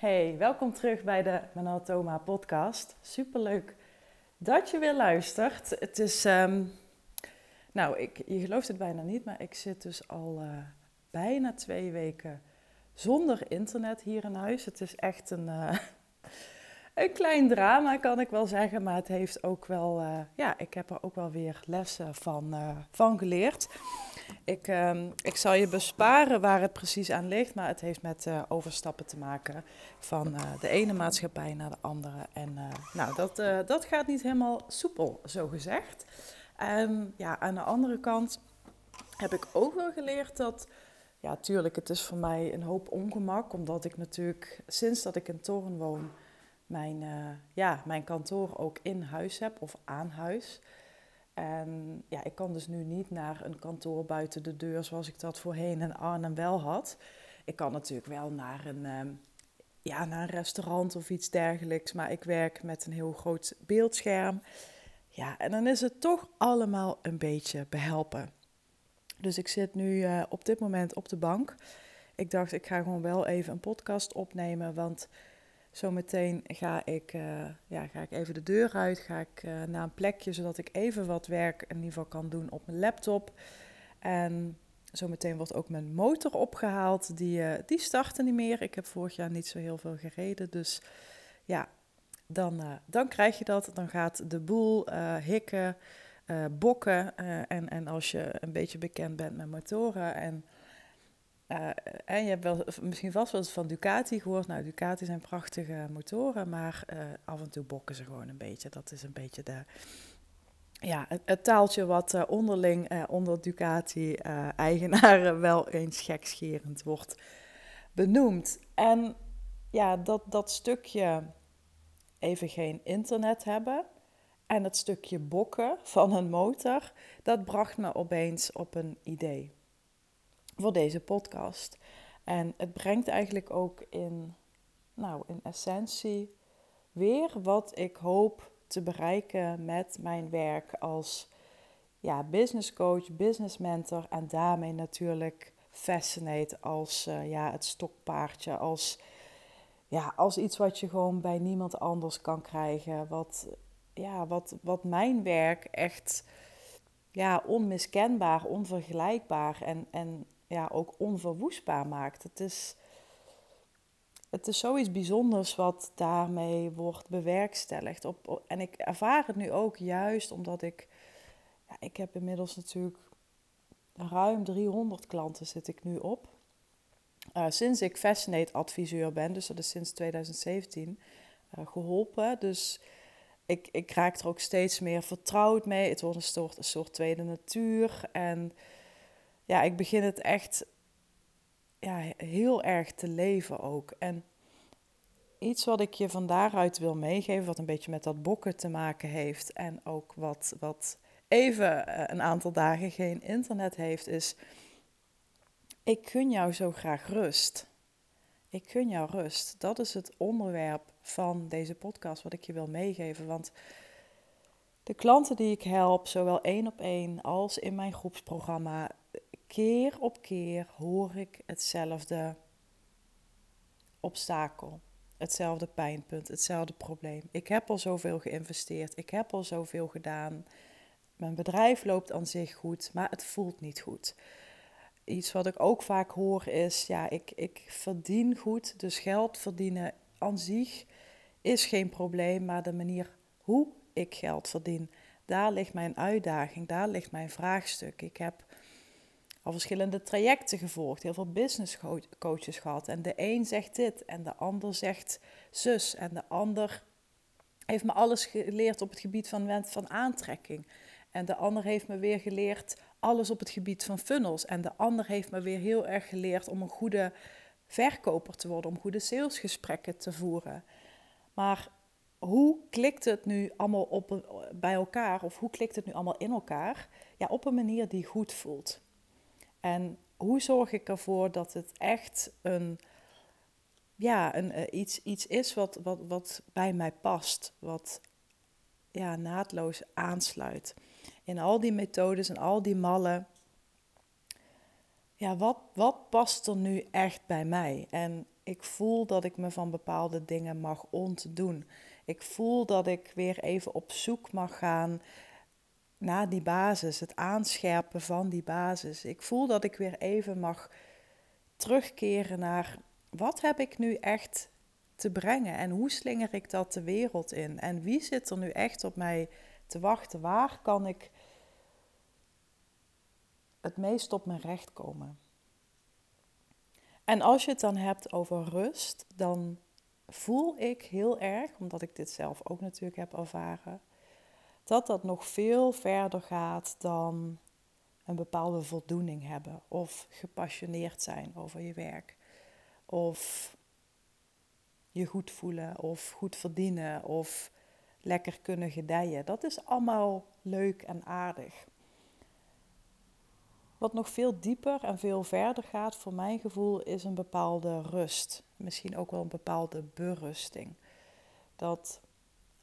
Hey, welkom terug bij de Manatoma podcast. Superleuk dat je weer luistert. Het is, ehm, nou, ik, je gelooft het bijna niet, maar ik zit dus al uh, bijna twee weken zonder internet hier in huis. Het is echt een, uh, een klein drama, kan ik wel zeggen, maar het heeft ook wel, uh, ja, ik heb er ook wel weer lessen van, van geleerd. Ik, uh, ik zal je besparen waar het precies aan ligt, maar het heeft met uh, overstappen te maken van uh, de ene maatschappij naar de andere. En uh, nou, dat, dat gaat niet helemaal soepel, zo gezegd. En ja, aan de andere kant heb ik ook wel geleerd dat, ja, tuurlijk, het is voor mij een hoop ongemak, omdat ik natuurlijk sinds dat ik in Toren woon, mijn, ja, mijn kantoor ook in huis heb of aan huis. En ja, ik kan dus nu niet naar een kantoor buiten de deur zoals ik dat voorheen in Arnhem wel had. Ik kan natuurlijk wel naar een, um, ja, naar een restaurant of iets dergelijks, maar ik werk met een heel groot beeldscherm. Ja, en dan is het toch allemaal een beetje behelpen. Dus ik zit nu uh, op dit moment op de bank. Ik dacht, ik ga gewoon wel even een podcast opnemen, want Zometeen ga ik, uh, ja, ga ik even de deur uit, ga ik uh, naar een plekje zodat ik even wat werk in ieder geval kan doen op mijn laptop. En zometeen wordt ook mijn motor opgehaald. Die, uh, die startte niet meer. Ik heb vorig jaar niet zo heel veel gereden. Dus ja, dan, dan krijg je dat. Dan gaat de boel hikken, bokken. en, en als je een beetje bekend bent met motoren en en je hebt wel, misschien vast wel eens van Ducati gehoord. Nou, Ducati zijn prachtige motoren, maar af en toe bokken ze gewoon een beetje. Dat is een beetje de, ja, het, taaltje wat onderling onder Ducati-eigenaren wel eens gekscherend wordt benoemd. En ja, dat, dat stukje even geen internet hebben en het stukje bokken van een motor, dat bracht me opeens op een idee voor deze podcast. En het brengt eigenlijk ook in, nou, in essentie weer wat ik hoop te bereiken met mijn werk als ja, business coach, business mentor en daarmee natuurlijk Fascinate als uh, ja, het stokpaardje, als, ja, als iets wat je gewoon bij niemand anders kan krijgen. Wat, ja, wat, wat mijn werk echt ja, onmiskenbaar, onvergelijkbaar en, en ja, ook onverwoestbaar maakt. Het is, het is zoiets bijzonders wat daarmee wordt bewerkstelligd. Op, en ik ervaar het nu ook juist omdat ik... Ja, ik heb inmiddels natuurlijk ruim 300 klanten zit ik nu op. Uh, sinds ik Fascinate adviseur ben, dus dat is sinds 2017, uh, eh, geholpen. Dus ik, ik raak er ook steeds meer vertrouwd mee. Het wordt een soort, een soort tweede natuur. En ja, ik begin het echt ja, heel erg te leven ook. En iets wat ik je van daaruit wil meegeven, wat een beetje met dat bokken te maken heeft en ook wat, wat even eh, een aantal dagen geen internet heeft, is: ik gun jou zo graag rust. Ik gun jou rust. Dat is het onderwerp van deze podcast wat ik je wil meegeven. Want de klanten die ik help, zowel één op één als in mijn groepsprogramma, keer op keer hoor ik hetzelfde obstakel, hetzelfde pijnpunt, hetzelfde probleem. Ik heb al zoveel geïnvesteerd, ik heb al zoveel gedaan. Mijn bedrijf loopt aan zich goed, maar het voelt niet goed. Iets wat ik ook vaak hoor is, ja, ik, ik verdien goed, dus geld verdienen aan zich is geen probleem, maar de manier hoe ik geld verdien, daar ligt mijn uitdaging, daar ligt mijn vraagstuk. Ik heb al verschillende trajecten gevolgd, heel veel business coaches gehad. En de een zegt dit en de ander zegt zus. En de ander heeft me alles geleerd op het gebied van, van aantrekking. En de ander heeft me weer geleerd alles op het gebied van funnels. En de ander heeft me weer heel erg geleerd om een goede verkoper te worden, om goede salesgesprekken te voeren. Maar hoe klikt het nu allemaal op, bij elkaar, of hoe klikt het nu allemaal in elkaar? Ja, op een manier die goed voelt. En hoe zorg ik ervoor dat het echt een, ja, een, uh, iets, iets is wat, wat, wat bij mij past, wat ja, naadloos aansluit. In al die methodes en al die mallen, ja, wat, wat past er nu echt bij mij? En Ik voel dat ik me van bepaalde dingen mag ontdoen. Ik voel dat ik weer even op zoek mag gaan naar die basis, het aanscherpen van die basis. Ik voel dat ik weer even mag terugkeren naar wat heb ik nu echt te brengen en hoe slinger ik dat de wereld in en wie zit er nu echt op mij te wachten? Waar kan ik het meest op mijn recht komen? En als je het dan hebt over rust, dan voel ik heel erg, omdat ik dit zelf ook natuurlijk heb ervaren, dat dat nog veel verder gaat dan een bepaalde voldoening hebben of gepassioneerd zijn over je werk of je goed voelen of goed verdienen of lekker kunnen gedijen. Dat is allemaal leuk en aardig. Wat nog veel dieper en veel verder gaat, voor mijn gevoel, is een bepaalde rust. Misschien ook wel een bepaalde berusting. Dat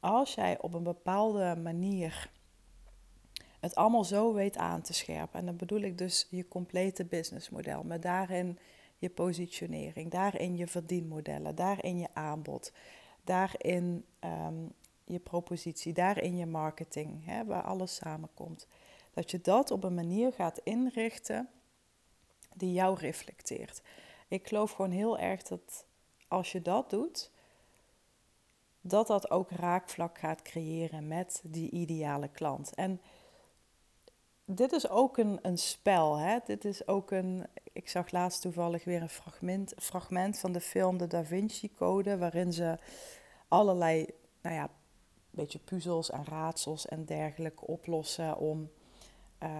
als jij op een bepaalde manier het allemaal zo weet aan te scherpen, en dan bedoel ik dus je complete businessmodel, met daarin je positionering, daarin je verdienmodellen, daarin je aanbod, daarin ehm, je propositie, daarin je marketing, hè, waar alles samenkomt. Dat je dat op een manier gaat inrichten die jou reflecteert. Ik geloof gewoon heel erg dat als je dat doet, dat dat ook raakvlak gaat creëren met die ideale klant. En dit is ook een, een spel. Hè? Dit is ook een. Ik zag laatst toevallig weer een fragment, fragment van de film De Da Vinci Code, waarin ze allerlei, nou ja, beetje puzzels en raadsels en dergelijke oplossen om, uh,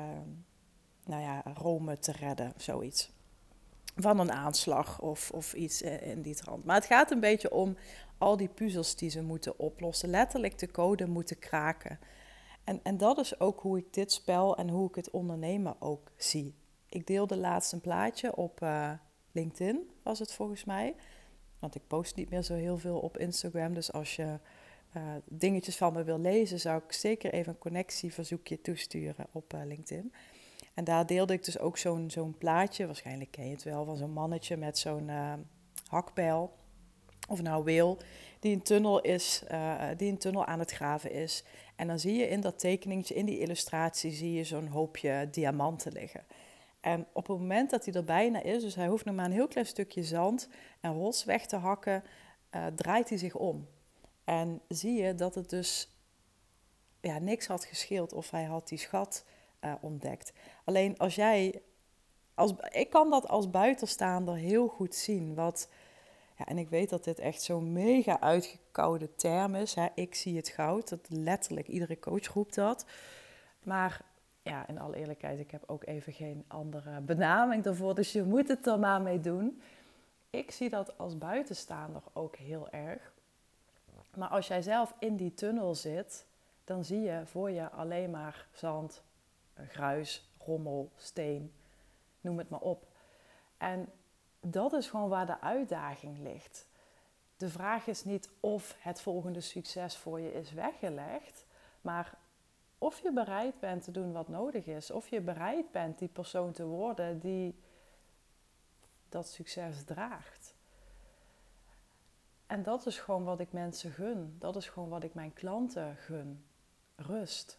nou ja, Rome te redden, zoiets. Van een aanslag of, of iets in die trant. Maar het gaat een beetje om al die puzzels die ze moeten oplossen. Letterlijk de code moeten kraken. En, en dat is ook hoe ik dit spel en hoe ik het ondernemen ook zie. Ik deelde laatst een plaatje op uh, LinkedIn, was het volgens mij. Want ik post niet meer zo heel veel op Instagram. Dus als je uh, dingetjes van me wil lezen, zou ik zeker even een connectieverzoekje toesturen op LinkedIn. En daar deelde ik dus ook zo'n plaatje, waarschijnlijk ken je het wel, van zo'n mannetje met zo'n hakbijl. Of nou wil, die een tunnel is, die een tunnel aan het graven is. En dan zie je in dat tekeningetje, in die illustratie, zie je zo'n hoopje diamanten liggen. En op het moment dat hij er bijna is, dus hij hoeft nog maar een heel klein stukje zand en rots weg te hakken, uh, draait hij zich om. En zie je dat het dus ja, niks had gescheeld of hij had die schat uh, ontdekt. Alleen als jij, als, ik kan dat als buitenstaander heel goed zien. Wat, ja, en ik weet dat dit echt zo'n mega uitgekoude term is. Hè. Ik zie het goud. Dat letterlijk, iedere coach roept dat. Maar ja, in alle eerlijkheid, ik heb ook even geen andere benaming daarvoor. Dus je moet het er maar mee doen. Ik zie dat als buitenstaander ook heel erg. Maar als jij zelf in die tunnel zit, dan zie je voor je alleen maar zand, gruis, rommel, steen, noem het maar op. En dat is gewoon waar de uitdaging ligt. De vraag is niet of het volgende succes voor je is weggelegd, maar of je bereid bent te doen wat nodig is. Of je bereid bent die persoon te worden die dat succes draagt. En dat is gewoon wat ik mensen gun. Dat is gewoon wat ik mijn klanten gun. Rust.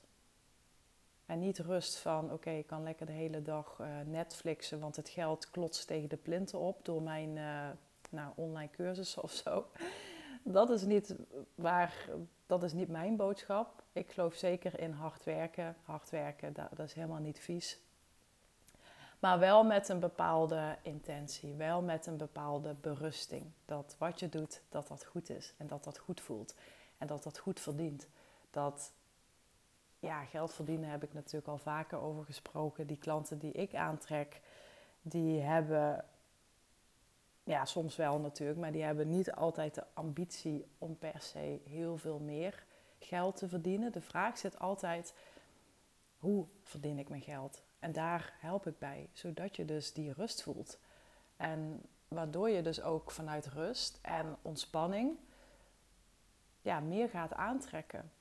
En niet rust van, oké, ik kan lekker de hele dag uh, Netflixen, want het geld klotst tegen de plinten op door mijn uh, nou, online cursussen of zo. Dat is, niet waar, dat is niet mijn boodschap. Ik geloof zeker in hard werken. Hard werken, dat, dat is helemaal niet vies. Maar wel met een bepaalde intentie, wel met een bepaalde berusting. Dat wat je doet, dat dat goed is en dat dat goed voelt en dat dat goed verdient. Dat ja, geld verdienen heb ik natuurlijk al vaker over gesproken. Die klanten die ik aantrek, die hebben, ja, soms wel natuurlijk, maar die hebben niet altijd de ambitie om per se heel veel meer geld te verdienen. De vraag zit altijd, hoe verdien ik mijn geld? En daar help ik bij, zodat je dus die rust voelt. En waardoor je dus ook vanuit rust en ontspanning ja, meer gaat aantrekken.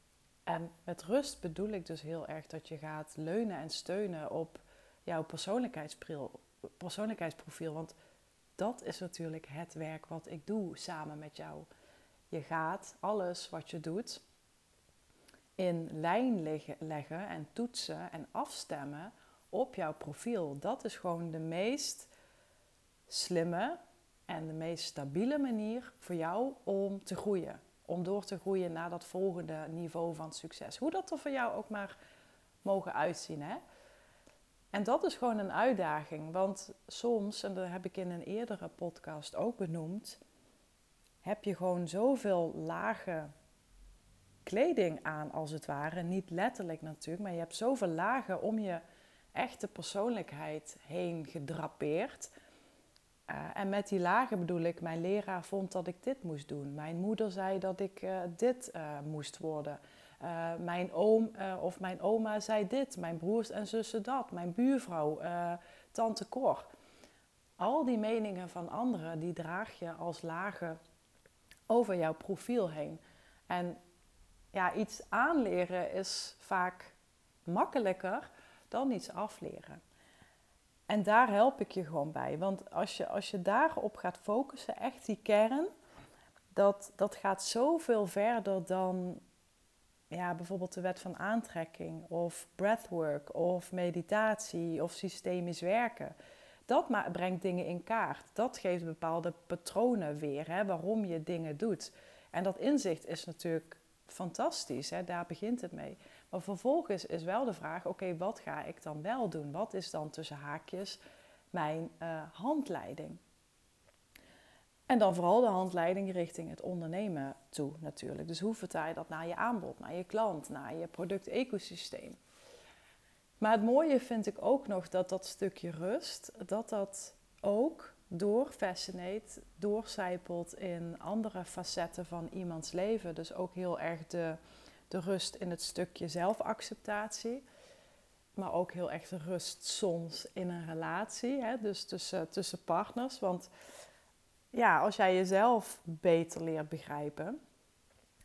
En met rust bedoel ik dus heel erg dat je gaat leunen en steunen op jouw persoonlijkheidsprofiel. Want dat is natuurlijk het werk wat ik doe samen met jou. Je gaat alles wat je doet in lijn leggen en toetsen en afstemmen op jouw profiel. Dat is gewoon de meest slimme en de meest stabiele manier voor jou om te groeien. Om door te groeien naar dat volgende niveau van succes. Hoe dat er voor jou ook maar mogen uitzien. Hè? En dat is gewoon een uitdaging. Want soms, en dat heb ik in een eerdere podcast ook benoemd, heb je gewoon zoveel lage kleding aan, als het ware. Niet letterlijk natuurlijk, maar je hebt zoveel lagen om je echte persoonlijkheid heen gedrapeerd. Uh, en met die lagen bedoel ik, mijn leraar vond dat ik dit moest doen. Mijn moeder zei dat ik uh, dit uh, moest worden. mijn oom of mijn oma zei dit. Mijn broers en zussen dat. Mijn buurvrouw, tante Cor. Al die meningen van anderen, die draag je als lagen over jouw profiel heen. En ja, iets aanleren is vaak makkelijker dan iets afleren. En daar help ik je gewoon bij. Want als je, als je daarop gaat focussen, echt die kern, dat, dat gaat zoveel verder dan ja, bijvoorbeeld de wet van aantrekking of breathwork of meditatie of systemisch werken. Dat brengt dingen in kaart. Dat geeft bepaalde patronen weer, hè, waarom je dingen doet. En dat inzicht is natuurlijk fantastisch, hè? daar begint het mee. Maar vervolgens is wel de vraag: oké, wat ga ik dan wel doen? Wat is dan tussen haakjes mijn uh, handleiding? En dan vooral de handleiding richting het ondernemen toe natuurlijk. Dus hoe vertaal je dat naar je aanbod, naar je klant, naar je product-ecosysteem? Maar het mooie vind ik ook nog dat dat stukje rust, dat dat ook door Fascinate doorcijpelt in andere facetten van iemands leven. Dus ook heel erg de, de rust in het stukje zelfacceptatie. Maar ook heel erg de rust soms in een relatie, hè? dus tussen, tussen partners. Want ja, als jij jezelf beter leert begrijpen,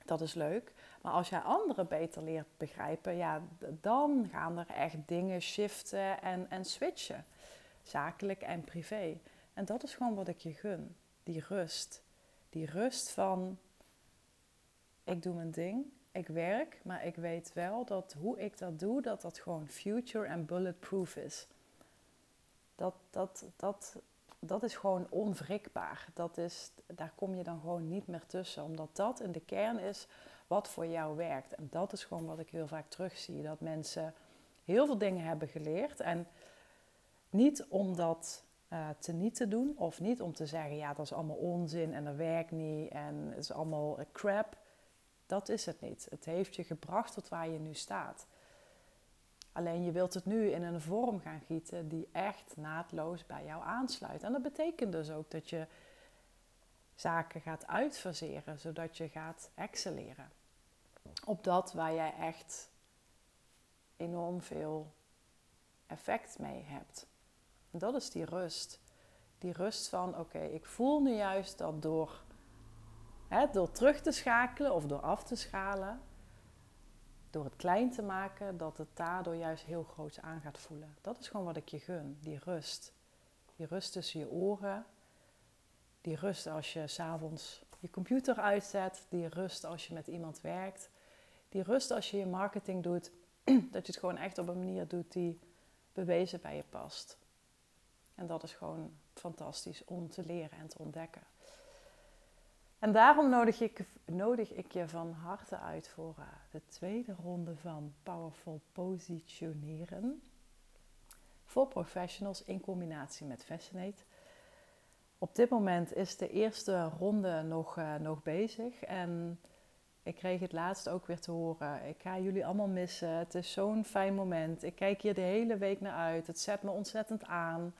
dat is leuk. Maar als jij anderen beter leert begrijpen, ja, dan gaan er echt dingen shiften en, en switchen. Zakelijk en privé. En dat is gewoon wat ik je gun. Die rust. Die rust van, ik doe mijn ding, ik werk, maar ik weet wel dat hoe ik dat doe, dat dat gewoon future en bulletproof is. Dat, dat, dat, dat is gewoon onwrikbaar. Dat is, daar kom je dan gewoon niet meer tussen, omdat dat in de kern is wat voor jou werkt. En dat is gewoon wat ik heel vaak terugzie. Dat mensen heel veel dingen hebben geleerd. En niet omdat uh, te niet te doen. Of niet om te zeggen, ja, dat is allemaal onzin en dat werkt niet en het is allemaal crap. Dat is het niet. Het heeft je gebracht tot waar je nu staat. Alleen je wilt het nu in een vorm gaan gieten die echt naadloos bij jou aansluit. En dat betekent dus ook dat je zaken gaat uitfaseren, zodat je gaat excelleren. Op dat waar jij echt enorm veel effect mee hebt. Dat is die rust. Die rust van, oké, ik voel nu juist dat door, hè, door terug te schakelen of door af te schalen, door het klein te maken, dat het daardoor juist heel groot aan gaat voelen. Dat is gewoon wat ik je gun, die rust. Die rust tussen je oren, die rust als je s'avonds je computer uitzet, die rust als je met iemand werkt, die rust als je je marketing doet, dat je het gewoon echt op een manier doet die bewezen bij je past. En dat is gewoon fantastisch om te leren en te ontdekken. En daarom nodig ik, nodig ik je van harte uit voor uh, de tweede ronde van Powerful Positioneren. Voor professionals in combinatie met Fascinate. Op dit moment is de eerste ronde nog, uh, nog bezig. En ik kreeg het laatst ook weer te horen. Ik ga jullie allemaal missen. Het is zo'n fijn moment. Ik kijk hier de hele week naar uit. Het zet me ontzettend aan.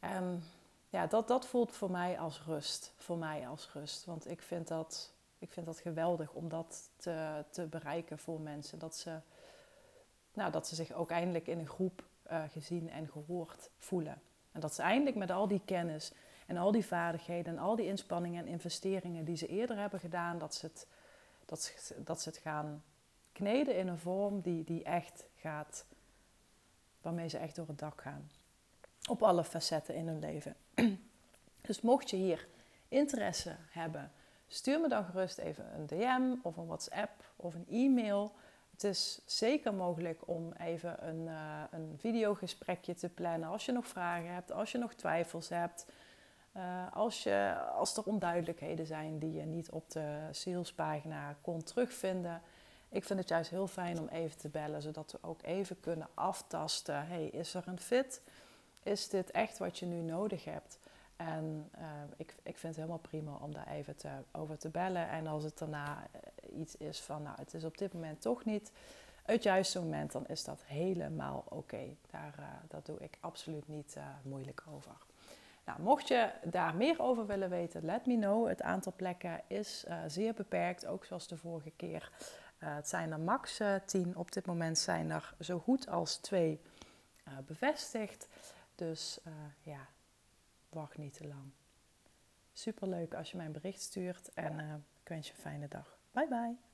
En ja, dat, dat voelt voor mij als rust. Voor mij als rust. Want ik vind dat, ik vind dat geweldig om dat te, te bereiken voor mensen. Dat ze, nou, dat ze zich ook eindelijk in een groep uh, gezien en gehoord voelen. En dat ze eindelijk met al die kennis en al die vaardigheden en al die inspanningen en investeringen die ze eerder hebben gedaan, dat ze het, dat dat ze het gaan kneden in een vorm die, die echt gaat, waarmee ze echt door het dak gaan op alle facetten in hun leven. Dus mocht je hier interesse hebben, stuur me dan gerust even een DM of een WhatsApp of een e-mail. Het is zeker mogelijk om even een, uh, een videogesprekje te plannen als je nog vragen hebt, als je nog twijfels hebt. Uh, als, je, als er onduidelijkheden zijn die je niet op de salespagina kon terugvinden. Ik vind het juist heel fijn om even te bellen, zodat we ook even kunnen aftasten. Hey, is er een fit? Is dit echt wat je nu nodig hebt? En uh, ik, ik vind het helemaal prima om daar even te, over te bellen. En als het daarna eh, iets is van, nou, het is op dit moment toch niet het juiste moment, dan is dat helemaal oké. Daar, uh, daar doe ik absoluut niet moeilijk over. Nou, mocht je daar meer over willen weten, let me know. Het aantal plekken is zeer beperkt, ook zoals de vorige keer. het zijn er max 10. Op dit moment zijn er zo goed als twee bevestigd. Dus ja, wacht niet te lang. Super leuk als je mij een bericht stuurt en uh, ik wens je een fijne dag. Bye bye.